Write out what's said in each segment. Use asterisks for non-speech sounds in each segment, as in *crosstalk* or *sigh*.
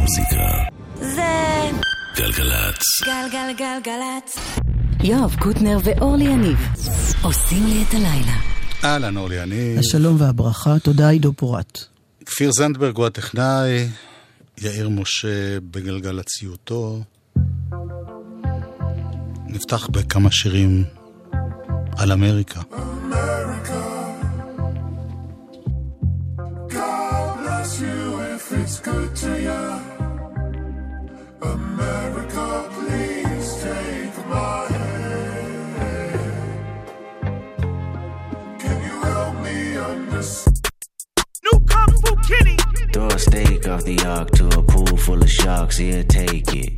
המוזיקה. זה גלגלצ. גלגלגלגלצ. יואב קוטנר ואורלי יניב עושים לי את הלילה. אהלן, אורלי יניב. השלום והברכה, תודה עידו פורט. כפיר זנדברג הוא הטכנאי, יאיר משה בגלגלציותו. נפתח בכמה שירים על אמריקה. Throw a steak off the ark to a pool full of sharks, he'll take it.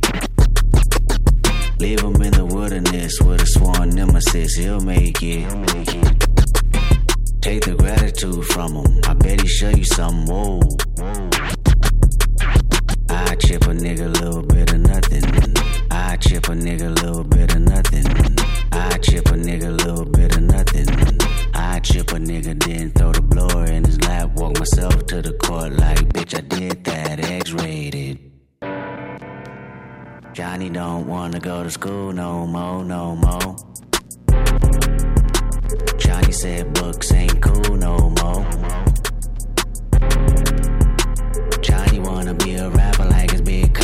Leave him in the wilderness with a sworn nemesis, he'll make it. Take the gratitude from him, I bet he show you something, whoa. I chip a nigga a little bit of nothing. I chip a nigga a little bit of nothing. I chip a nigga a little bit of nothing. I chip a nigga, then throw the blower in his lap. Walk myself to the court like, bitch, I did that, X rated. Johnny don't wanna go to school no more, no more. Johnny said books ain't cool no more. Johnny wanna be a rapper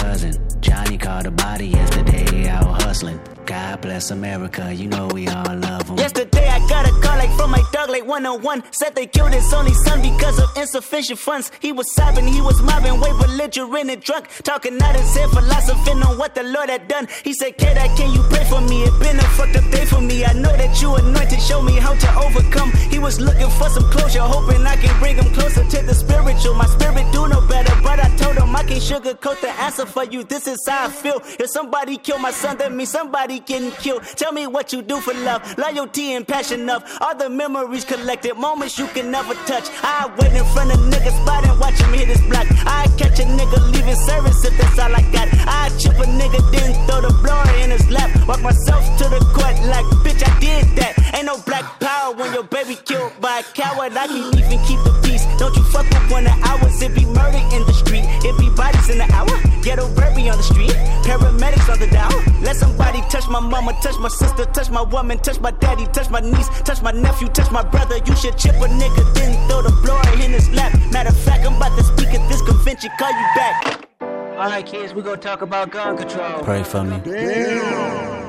cousin. Johnny caught a body yesterday out hustling. God bless America, you know we all love him. Yesterday I got a call like from my dog like 101 Said they killed his only son because of insufficient funds. He was sobbing, he was mobbing, way belligerent and drunk. Talking out his head, philosophing on what the Lord had done. He said, Kid, can you pray for me? It been a fucked up day for me. I know that you anointed, show me how to overcome. He was looking for some closure, hoping I can bring him closer to the spiritual. My spirit do no better, but I told him I can't sugarcoat the answer for you. This is how I feel. If somebody killed my son, that means somebody getting Tell me what you do for love, loyalty and passion of all the memories collected, moments you can never touch. I wait in front of niggas spot and watch him hit his block. I catch a nigga leaving service if that's all I got. I chip a nigga, then throw the blower in his lap. Walk myself to the court like, bitch, I did that. Ain't no black power when your baby killed by a coward. I can even keep the peace. Don't you fuck with one of ours. It be murder in the street. It be bodies in the hour. Ghetto baby on the street. Paramedics on the dial. Let somebody touch my mama, touch my sister, touch my woman, touch my daddy, touch my niece, touch my nephew, touch my brother. You should chip a nigga, then throw the blower in his lap. Matter of fact, I'm about to speak at this convention. Call you back. Alright, kids, we gonna talk about gun control. Pray for me. It's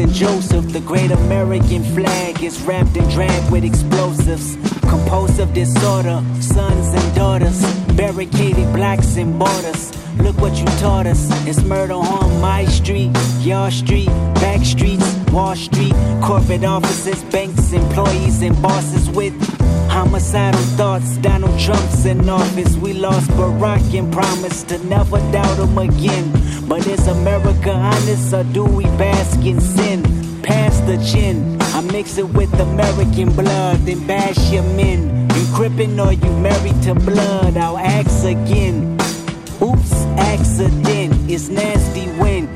And Joseph, the great American flag is wrapped and dragged with explosives. Compulsive disorder, sons and daughters, barricaded blacks and borders. Look what you taught us. It's murder on my street, your street, back streets, Wall Street, corporate offices, banks, employees, and bosses with homicidal thoughts. Donald Trump's in office. We lost Barack and promised to never doubt him again. But is America honest or do we bask in sin? Pass the gin. I mix it with American blood, then bash your men. You crippin' or you married to blood? I'll ask again. Oops, accident. It's nasty when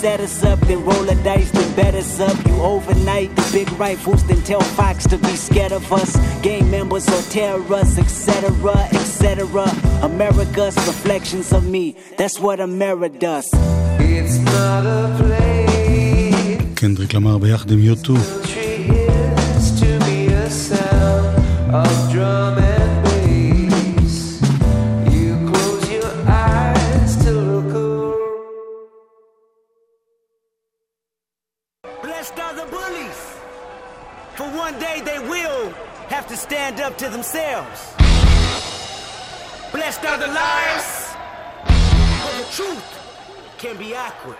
set us up, then roll a dice, then bet us up. You overnight the big rifles, then tell Fox to be scared of us. Gang members or terror us, etc., etc. America's reflections of me. That's what America does. It's not a place. קנדריק למר ביחד עם יוטו. Country is to me a sound of to stand up to themselves. Blessed are the liars. For the truth can be awkward.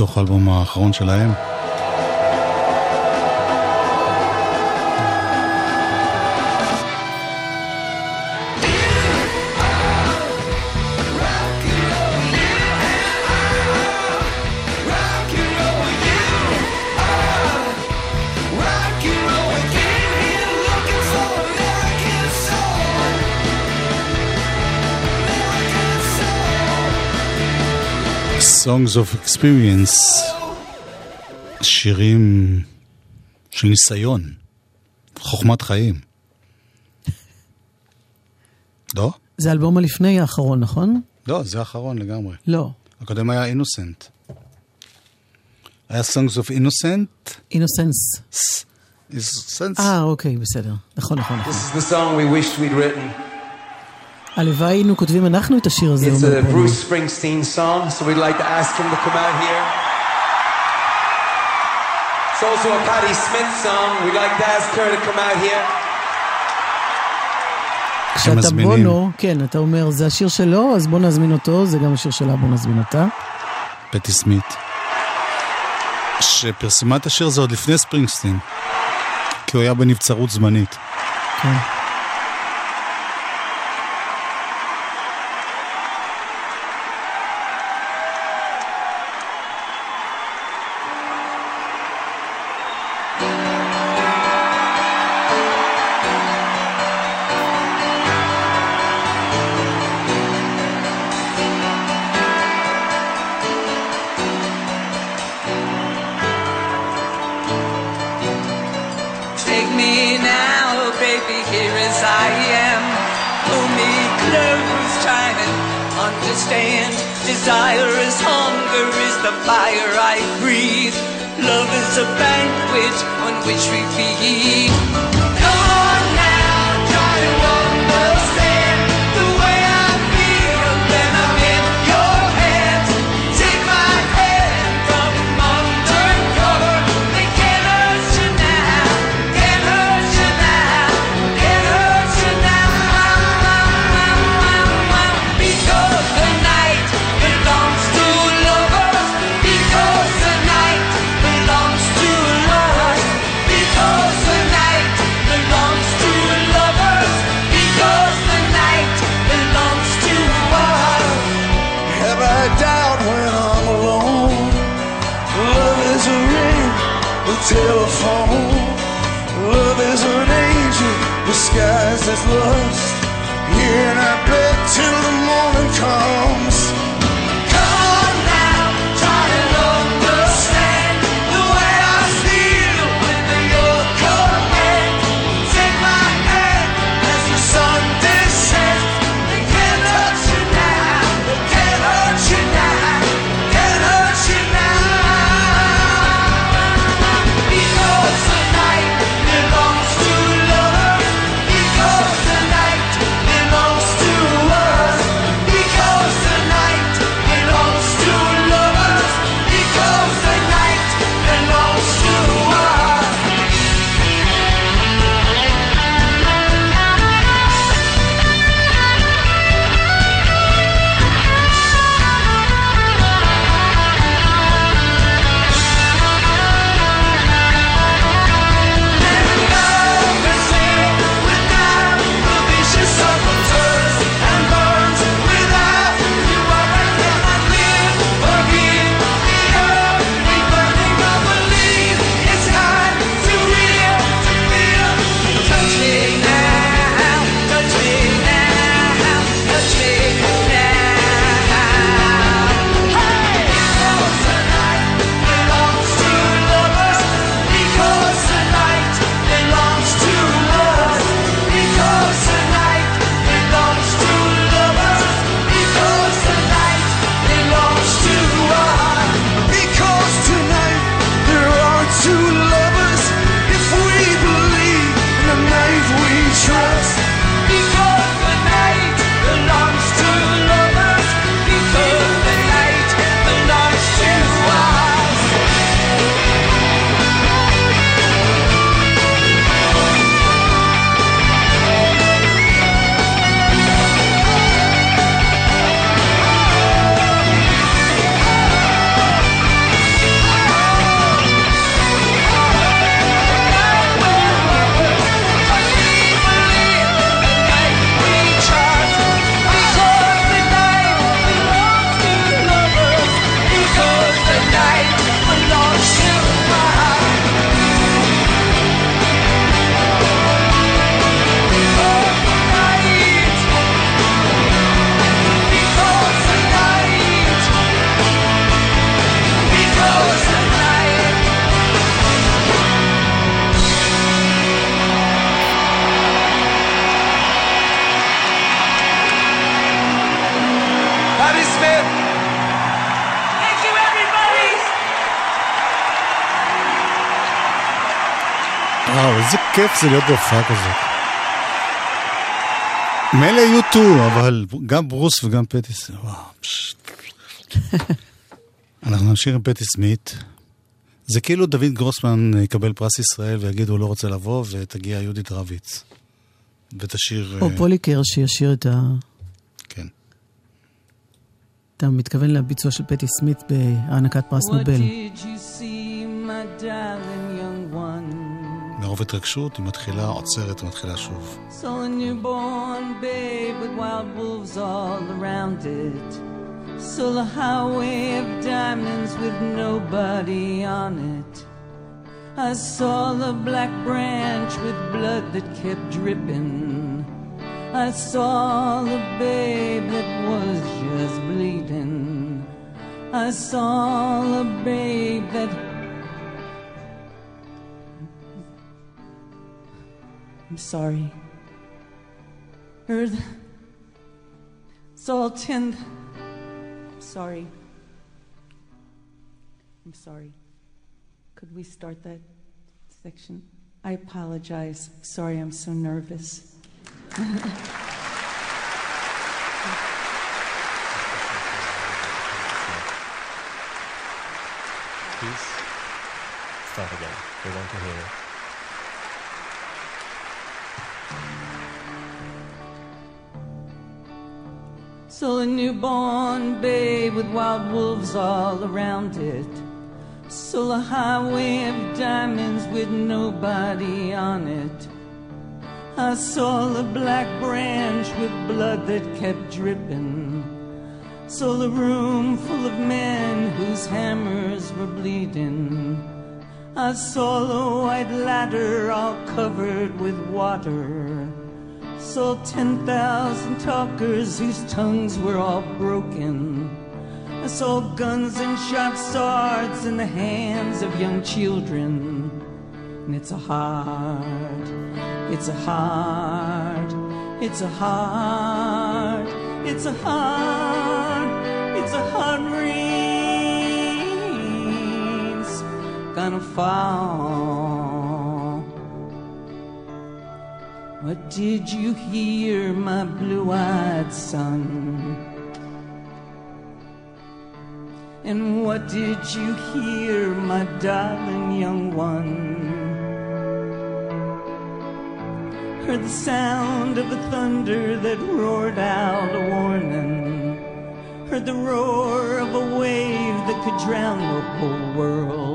מתוך האלבום האחרון שלהם. Songs of Experience, שירים של ניסיון, חוכמת חיים. לא? זה האלבום הלפני האחרון, נכון? לא, זה האחרון לגמרי. לא. הקודם היה אינוסנט. היה Songs of Innocent. אינוסנס. Innocence. אה, אוקיי, בסדר. נכון, נכון, נכון. This is the song we wished we'd written. הלוואי היינו כותבים אנחנו את השיר הזה. It's a. Bruce Springsteen song, so we'd like to ask him to come out here. It's also a Patti Smith song. We'd like to ask her to come out here. כשאתה מזמינים. בונו, כן, אתה אומר, זה השיר שלו, אז בוא נזמין אותו, זה גם השיר שלה, בוא נזמין אותה. פטי סמית. שפרסמה את השיר הזה עוד לפני ספרינגסטין. כי הוא היה בנבצרות זמנית. כן. Me now, baby, here as I am. Pull me close, try and understand. Desire is hunger, is the fire I breathe. Love is a banquet on which we feed. Telephone. Love is an angel disguised as lust. Here in our bed till the morning comes. כיף זה להיות בהופעה כזאת. מילא U2, אבל גם ברוס וגם פטי סמית, וואו, פשט. אנחנו נמשיך עם פטי סמית. זה כאילו דוד גרוסמן יקבל פרס ישראל ויגיד הוא לא רוצה לבוא, ותגיע יהודית רביץ. ותשאיר... או אה, פוליקר שישיר את ה... כן. אתה מתכוון לביצוע של פטי סמית בהענקת פרס What נובל. did you see, my darling? מרוב התרגשות היא מתחילה, עוצרת ומתחילה שוב. Saw a newborn babe with wild wolves all around it. Saw a highway of diamonds with nobody on it. I saw the black branch with blood that kept dripping. I saw the babe that was just bleeding. I saw the babe that I'm sorry. Heard. It's all ten. I'm sorry. I'm sorry. Could we start that section? I apologize. Sorry, I'm so nervous. *laughs* Newborn babe with wild wolves all around it. A highway of diamonds with nobody on it. I saw a black branch with blood that kept dripping. Saw a room full of men whose hammers were bleeding. I saw a white ladder all covered with water. I saw 10,000 talkers whose tongues were all broken. I saw guns and sharp swords in the hands of young children. And it's a hard, it's a hard, it's a hard, it's a hard, it's a hard rain's gonna fall. What did you hear, my blue eyed son? And what did you hear, my darling young one? Heard the sound of the thunder that roared out a warning. Heard the roar of a wave that could drown the whole world.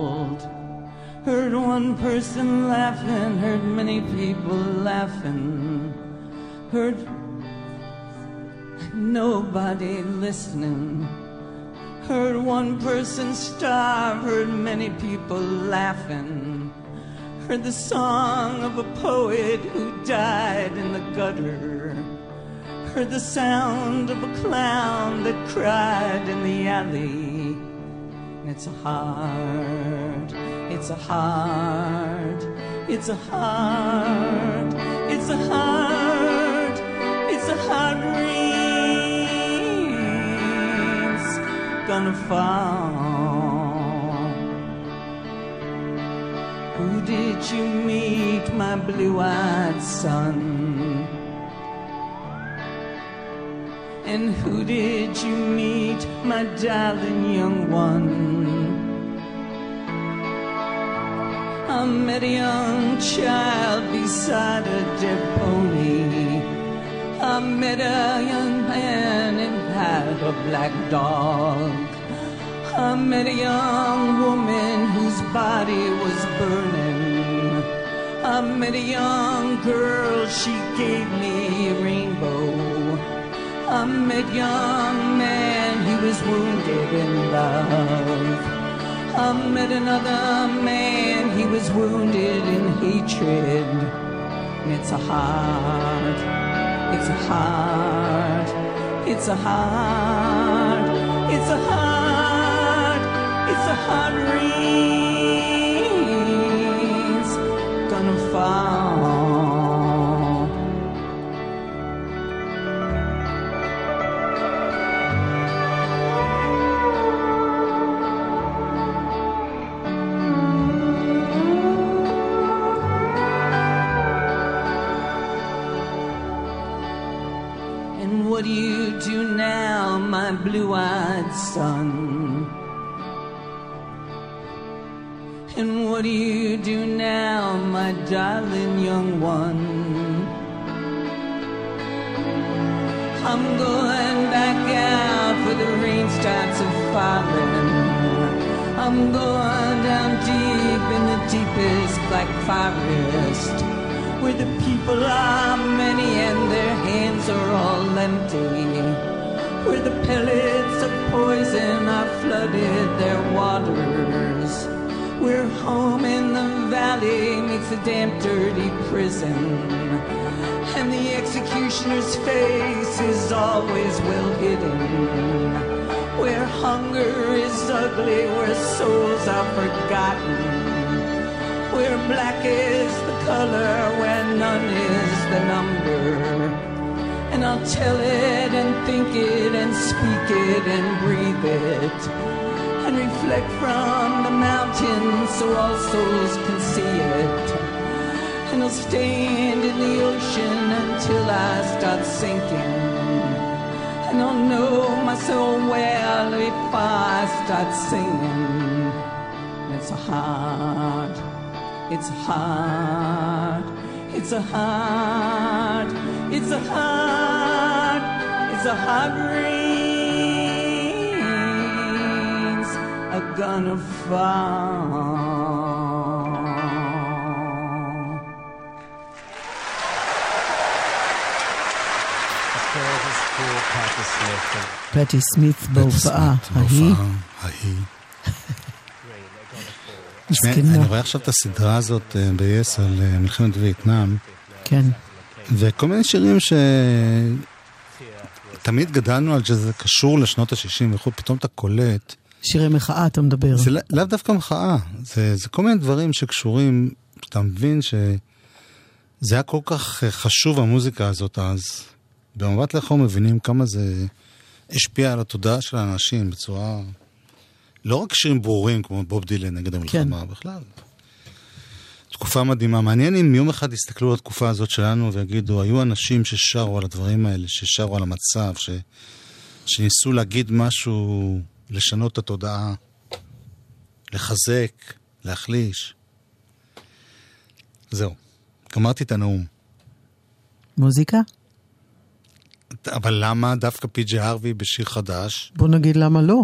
Heard one person laughing, heard many people laughing. Heard nobody listening. Heard one person starve, heard many people laughing. Heard the song of a poet who died in the gutter. Heard the sound of a clown that cried in the alley. It's hard, it's a heart. it's a heart. it's a heart. it's a heart rain's gonna fall. Who did you meet, my blue-eyed son? And who did you meet, my darling young one? I met a young child beside a dead pony. I met a young man and had a black dog. I met a young woman whose body was burning. I met a young girl, she gave me a rainbow. I met a young man, he was wounded in love. I met another man, he was wounded in hatred. And it's a hard, it's a hard, it's a hard, it's a hard, it's a hard rain's falling. I'm going down deep in the deepest black forest where the people are many and their hands are all empty. Where the pellets of poison are flooded their waters. Where home in the valley makes a damp, dirty prison. And the executioner's face is always well hidden. Where hunger is ugly, where souls are forgotten. Where black is the color, where none is the number. And I'll tell it and think it and speak it and breathe it. And reflect from the mountains so all souls can see it. And I'll stand in the ocean until I start sinking. I'll know my soul well if I start singing. It's hard, it's hard, it's a hard, it's a hard, it's a hard rain's a gonna fall. פטי סמית בהופעה ההיא. אני רואה עכשיו את הסדרה הזאת אה, ב-yes על אה, מלחמת וייטנאם, כן. וכל מיני שירים שתמיד גדלנו על שזה קשור לשנות ה-60 וכו', פתאום אתה קולט. שירי מחאה אתה מדבר. זה לא- לאו דווקא מחאה, זה, זה כל מיני דברים שקשורים, שאתה מבין שזה היה כל כך אה, חשוב המוזיקה הזאת אז. במבט לאחור מבינים כמה זה השפיע על התודעה של האנשים בצורה... לא רק שירים ברורים כמו בוב דילן נגד המלחמה, כן. בכלל. תקופה מדהימה. מעניין אם יום אחד יסתכלו על התקופה הזאת שלנו ויגידו, היו אנשים ששרו על הדברים האלה, ששרו על המצב, ש... שניסו להגיד משהו, לשנות את התודעה, לחזק, להחליש. זהו, גמרתי את הנאום. מוזיקה? אבל למה דווקא פי.ג'י ארווי בשיר חדש? בוא נגיד למה לא.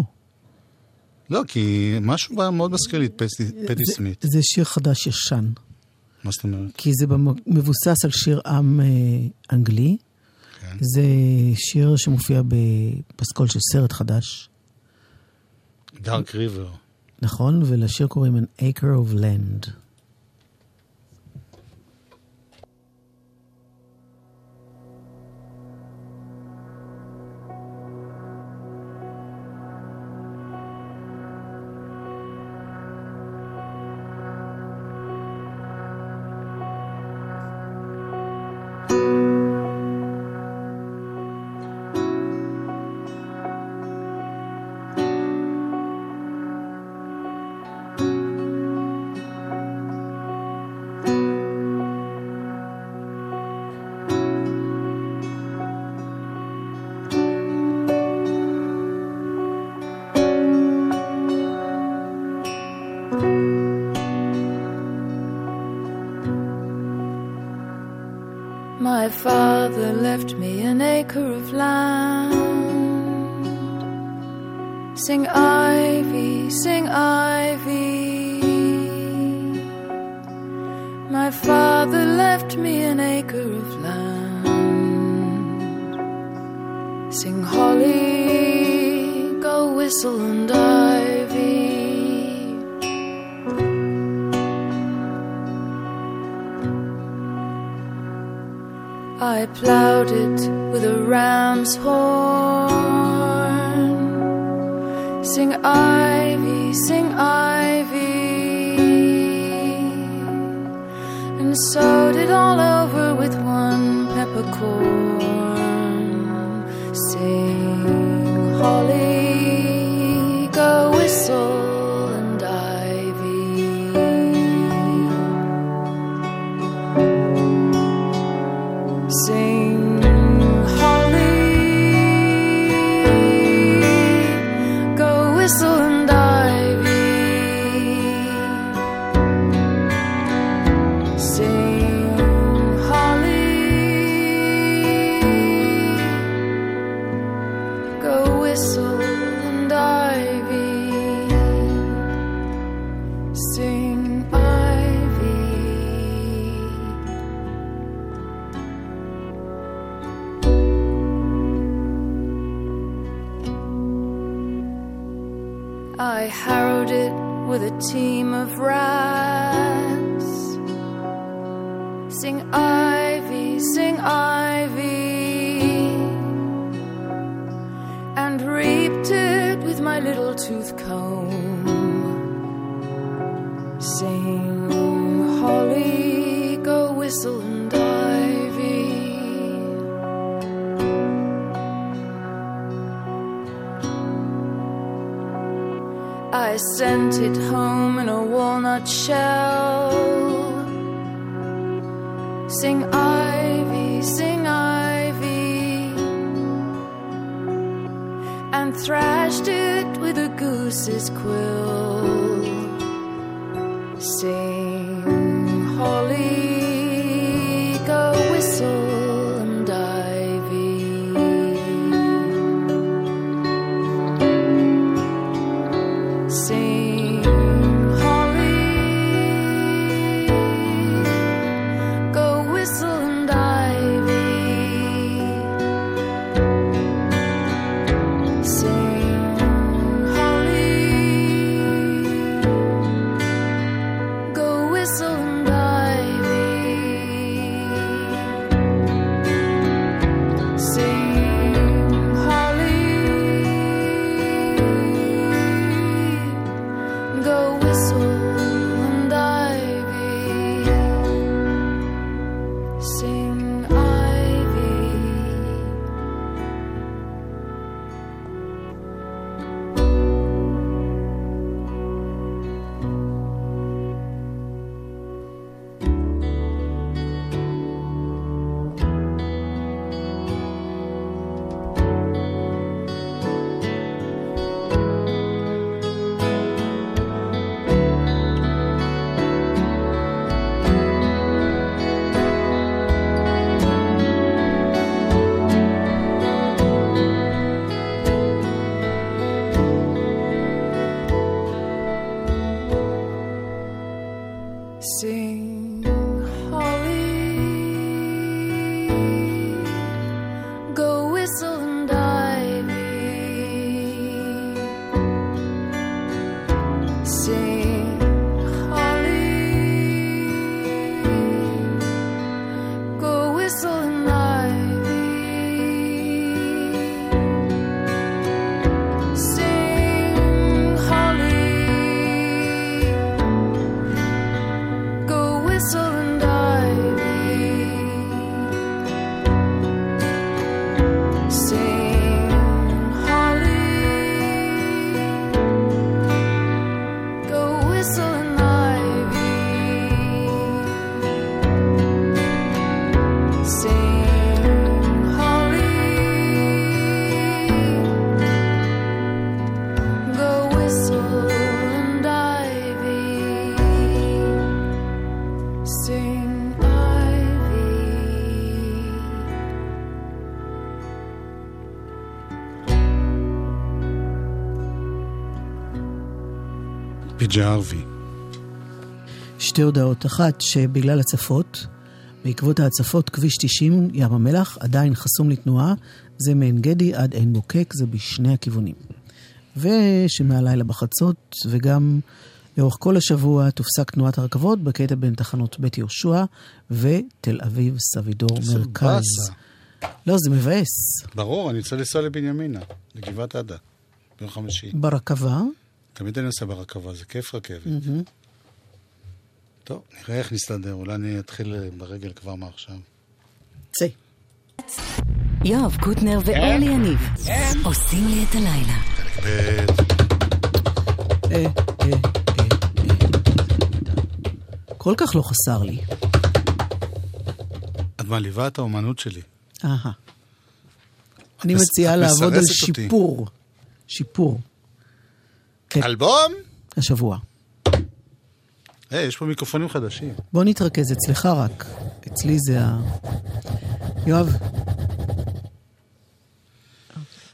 לא, כי משהו מאוד מזכיר לי את פטי, סמית. זה שיר חדש ישן. מה זאת אומרת? כי זה מבוסס על שיר עם אה, אנגלי. כן. זה שיר שמופיע בפסקול של סרט חדש, דארק ריבר. נכון? ולשיר קוראים An Acre of Land. Sing holly, go whistle and ivy. I plowed it with a ram's horn. Sing ivy, sing ivy. And sowed it all over with one peppercorn. Sing and ivy. I sent it home in a walnut shell. Sing ivy, sing ivy, and thrashed it with a goose's quill. פי.ג'י ארווי. שתי הודעות. אחת, שבגלל הצפות, בעקבות ההצפות, כביש 90, ים המלח, עדיין חסום לתנועה. זה מעין גדי עד עין בוקק, זה בשני הכיוונים. ושמהלילה בחצות, וגם לאורך כל השבוע, תופסק תנועת הרכבות בקטע בין תחנות בית יהושע ותל אביב סבידור מרכז. באסה. לא, זה מבאס. ברור, אני רוצה לנסוע לבנימינה, לגבעת עדה, ביום חמישי. ברכבה, תמיד אני נוסע ברכבה, זה כיף רכבת. מהמם. טוב, נראה איך נסתדר, אולי אני אתחיל אה, ברגל כבר מעכשיו. צא. יואב קוטנר ואורלי יניב עושים לי את הלילה. אה, אה, אה, אה. כל כך לא חסר לי. את מעליבה את האומנות שלי. אהה. אני מציעה לעבוד על. שיפור. שיפור. כן. אלבום? השבוע. היי, יש פה מיקרופונים חדשים. בוא נתרכז אצלך רק. אצלי זה ה... יואב,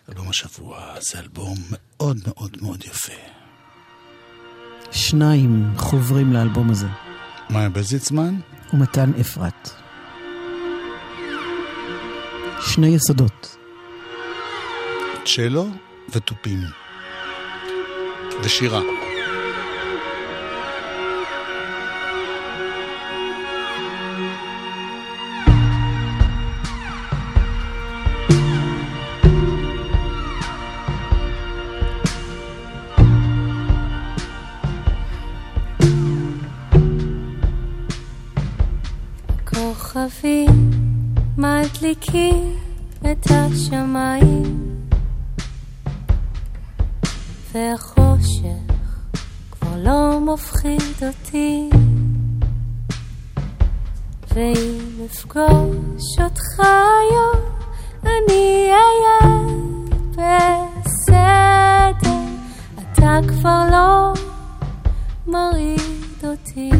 אלבום השבוע זה אלבום מאוד מאוד מאוד יפה. שניים חוברים לאלבום הזה. מאיה בזיצמן? ומתן אפרת. שני יסודות. צ'לו ותופים. ושירה. כוכבים מדליקים את השמיים והחושך כבר לא מפחיד אותי. ואם אפגוש אותך היום אני אהיה בסדר. אתה כבר לא מרעיד אותי.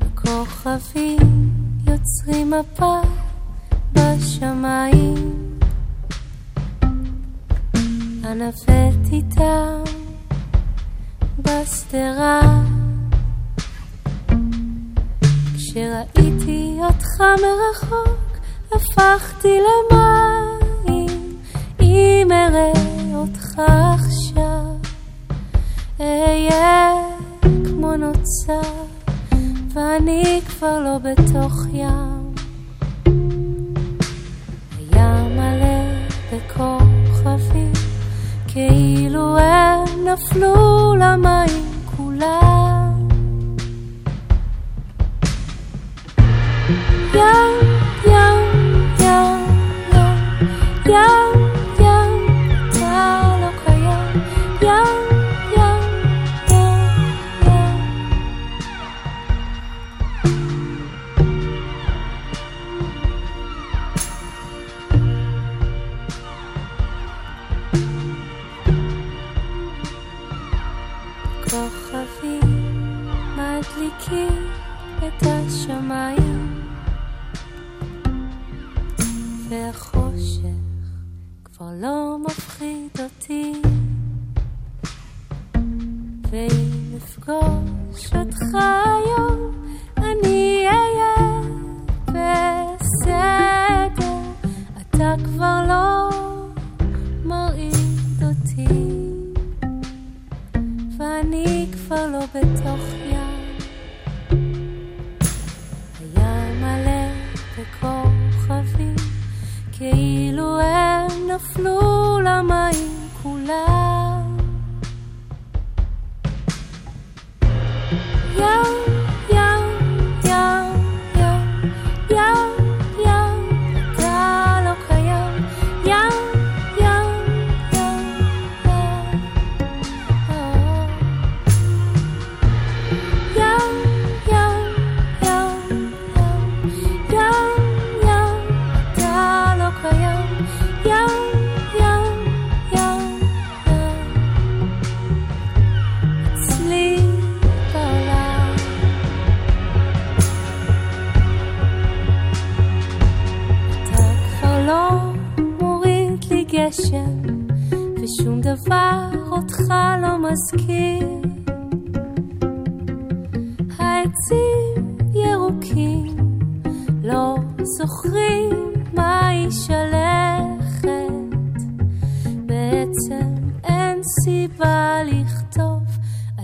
הכוכבים יוצרים מפה בשמיים הנווט איתם בשדרה. כשראיתי אותך מרחוק הפכתי למים. אם אראה אותך עכשיו אהיה כמו נוצר ואני כבר לא בתוך ים. הים מלא בכוכבים כאילו הם נפלו למים כולם ים, to my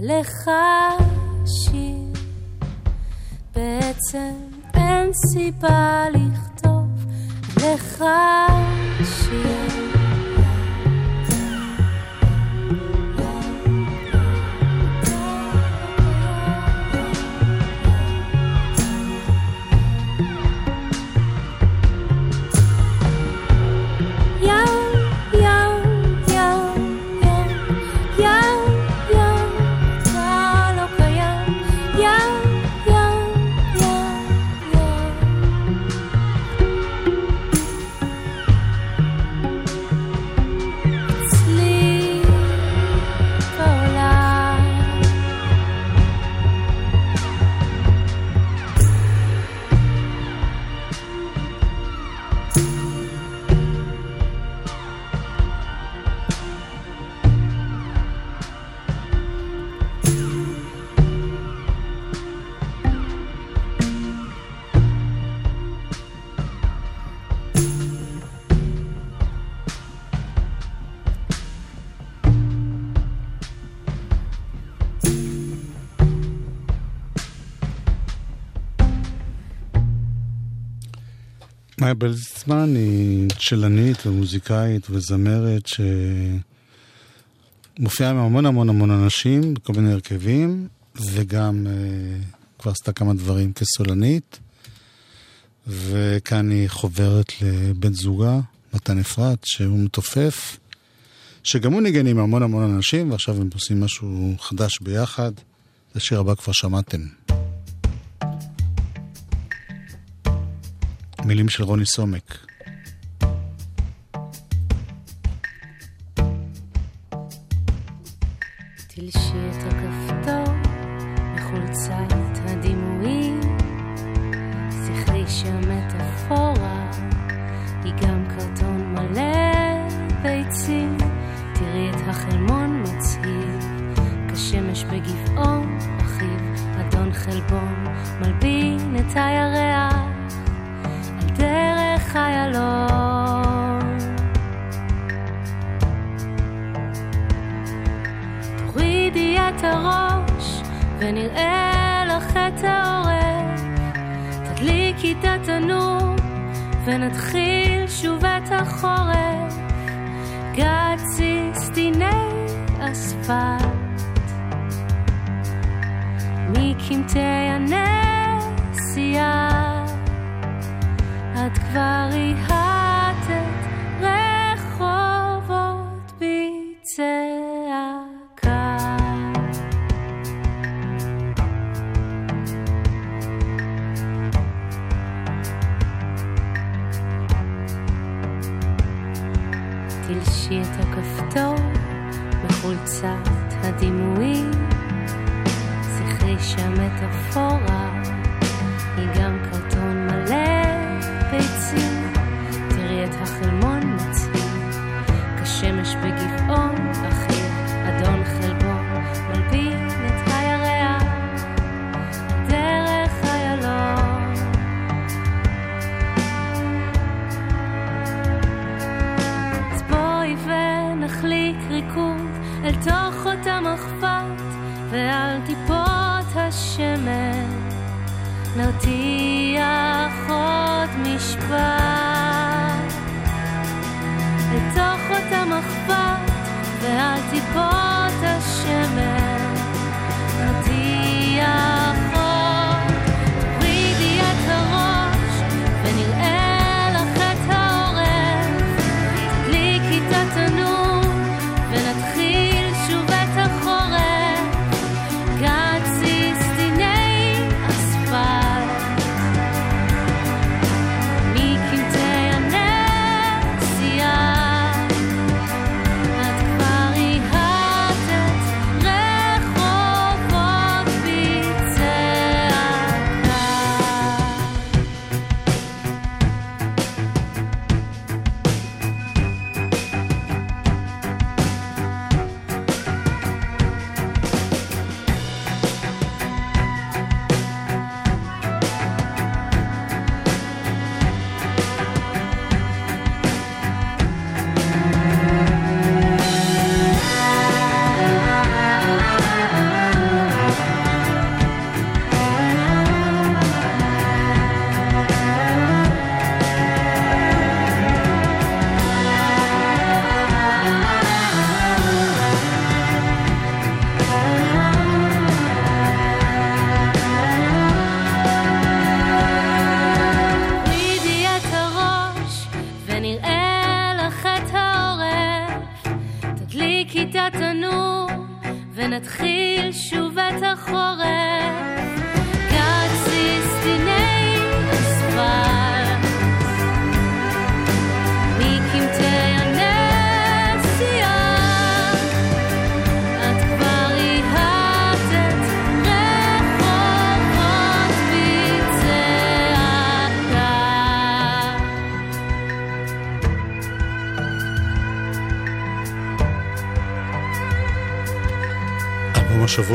עליך שיר. בעצם אין סיבה לכתוב עליך שיר. מאיה בלזצמן היא צ'לנית ומוזיקאית וזמרת שמופיעה עם המון המון המון אנשים בכל מיני הרכבים, וגם אה, כבר עשתה כמה דברים כסולנית. וכאן היא חוברת לבן זוגה, מתן אפרת, שהוא מתופף, שגם הוא ניגן עם המון המון אנשים, ועכשיו הם עושים משהו חדש ביחד. את השיר הבא כבר שמעתם. מילים של רוני סומק.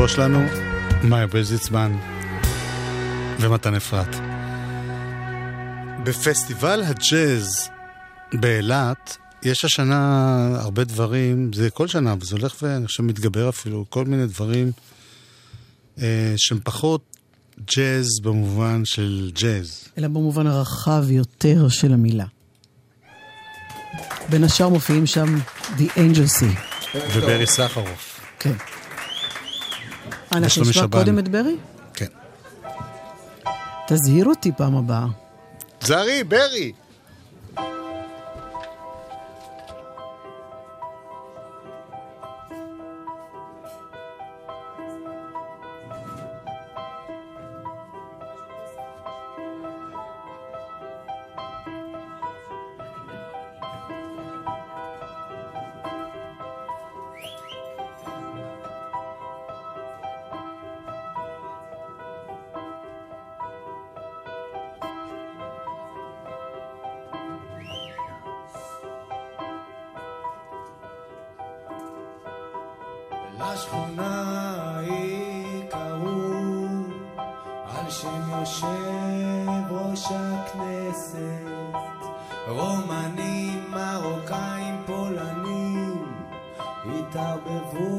שלנו, מאיה בזיצמן ומתן אפרת. בפסטיבל הג'אז באילת יש השנה הרבה דברים, זה כל שנה, וזה הולך ואני חושב מתגבר אפילו, כל מיני דברים אה, שהם פחות ג'אז במובן של ג'אז. אלא במובן הרחב יותר של המילה. בין השאר מופיעים שם The Angel Sea. וברי סחרוף. כן. אנחנו נשמע קודם את ברי? כן. תזהיר אותי פעם הבאה. זרי, ברי! לשכונה ההיא קראו על שם יושב ראש הכנסת. רומנים, מרוקאים, פולנים התערבבו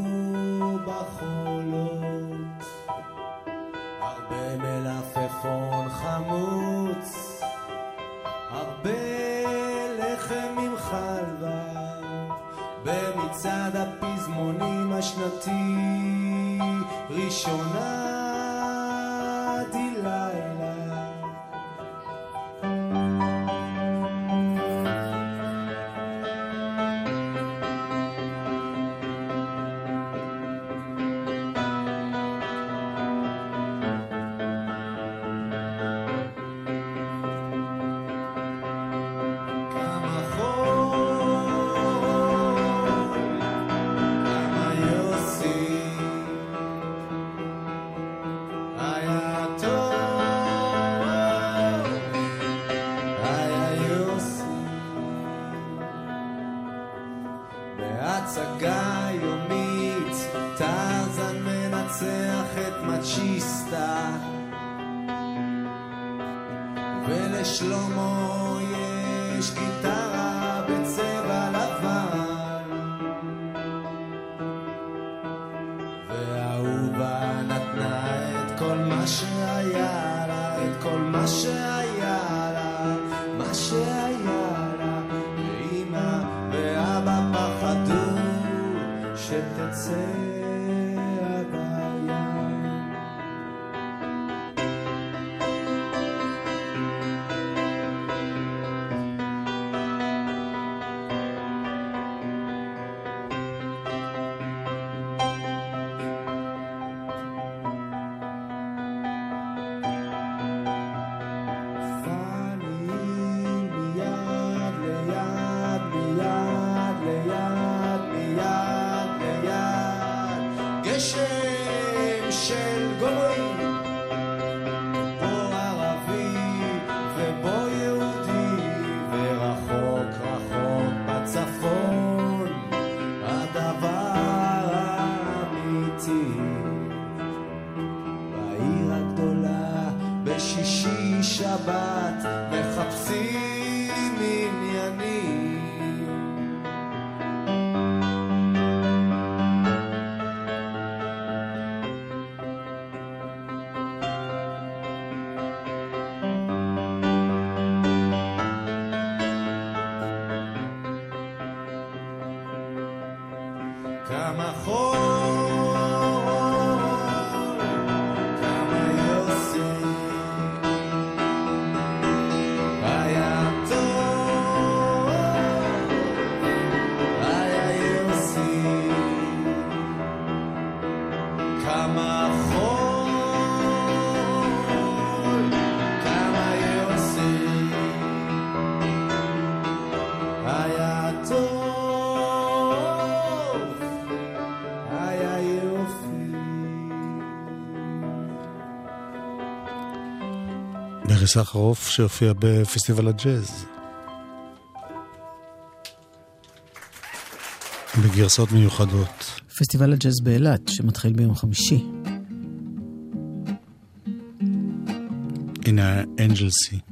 סחרוף שהופיע בפסטיבל הג'אז. בגרסות מיוחדות. פסטיבל הג'אז באילת, שמתחיל ביום חמישי. הנה אנג'ל סי.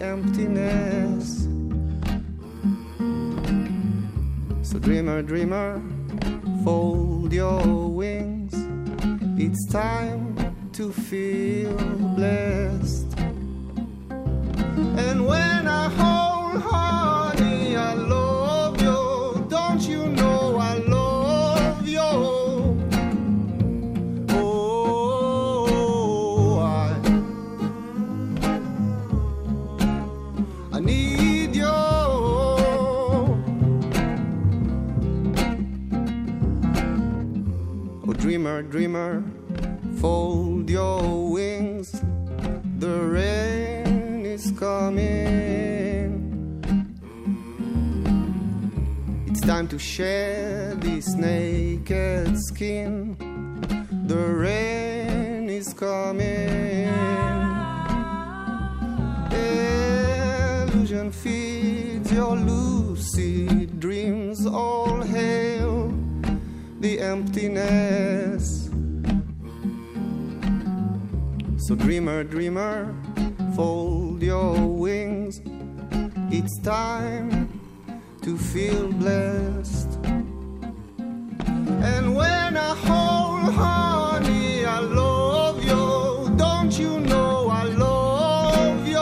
Emptiness. So, dreamer, dreamer, fold your wings. It's time to feel blessed. And when I hold honey, dreamer, fold your wings. The rain is coming. It's time to shed this naked skin. The rain is coming. Illusion feeds your lucid dreams. All hail the emptiness. So, dreamer, dreamer, fold your wings. It's time to feel blessed. And when I hold honey, I love you. Don't you know I love you?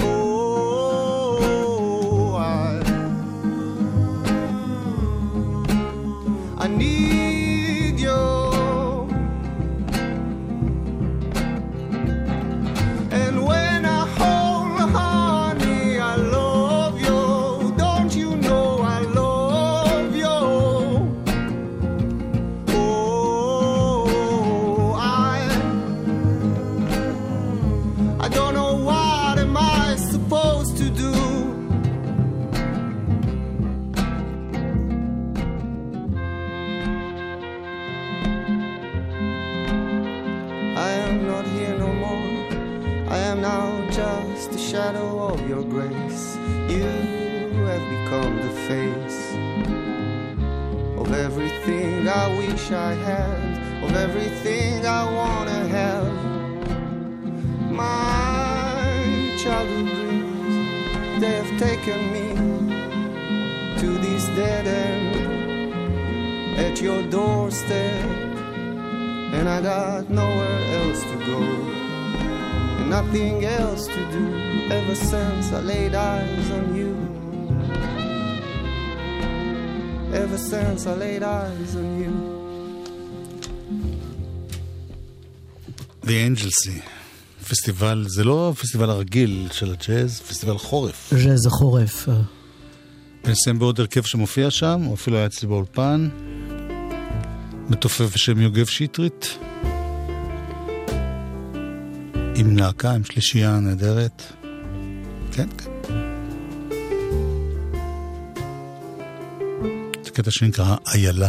Oh, I, I need you. Ever since I laid eyes on you. The Angelsy. פסטיבל, זה לא הפסטיבל הרגיל של הג'אז, פסטיבל חורף. ז'אז החורף. נסיים בעוד הרכב שמופיע שם, הוא אפילו היה אצלי באולפן. מתופף בשם יוגב שטרית. עם להקה, עם שלישייה נהדרת. כן, כן. קטע שנקרא איילה.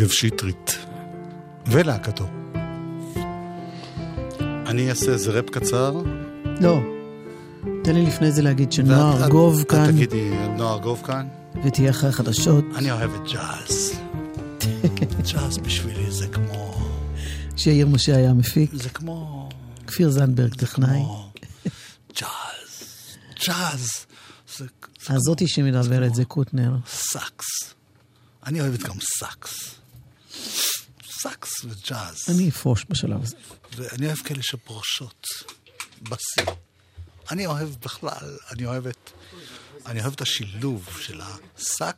יוגב שטרית. ולהקתו. אני אעשה איזה ראפ קצר. לא. תן לי לפני זה להגיד שנועה ואת- ארגוב את- כאן, תגידי, נועה ארגוב כאן. ותהיה אחרי החדשות. אני אוהב את ג'אז. *laughs* ג'אז בשבילי זה כמו... שיאיר משה היה מפיק. זה כמו... כפיר זנדברג טכנאי. ג'אז. ג'אז. זה הזאתי שמדברת זה קוטנר. סאקס. אני אוהבת גם סאקס. סאקס וג'אז. אני אפרוש בשלב הזה. ואני אוהב כאלה שפורשות בשיא. אני אוהב בכלל, אני אוהב את... אני אוהב את השילוב של הסאקס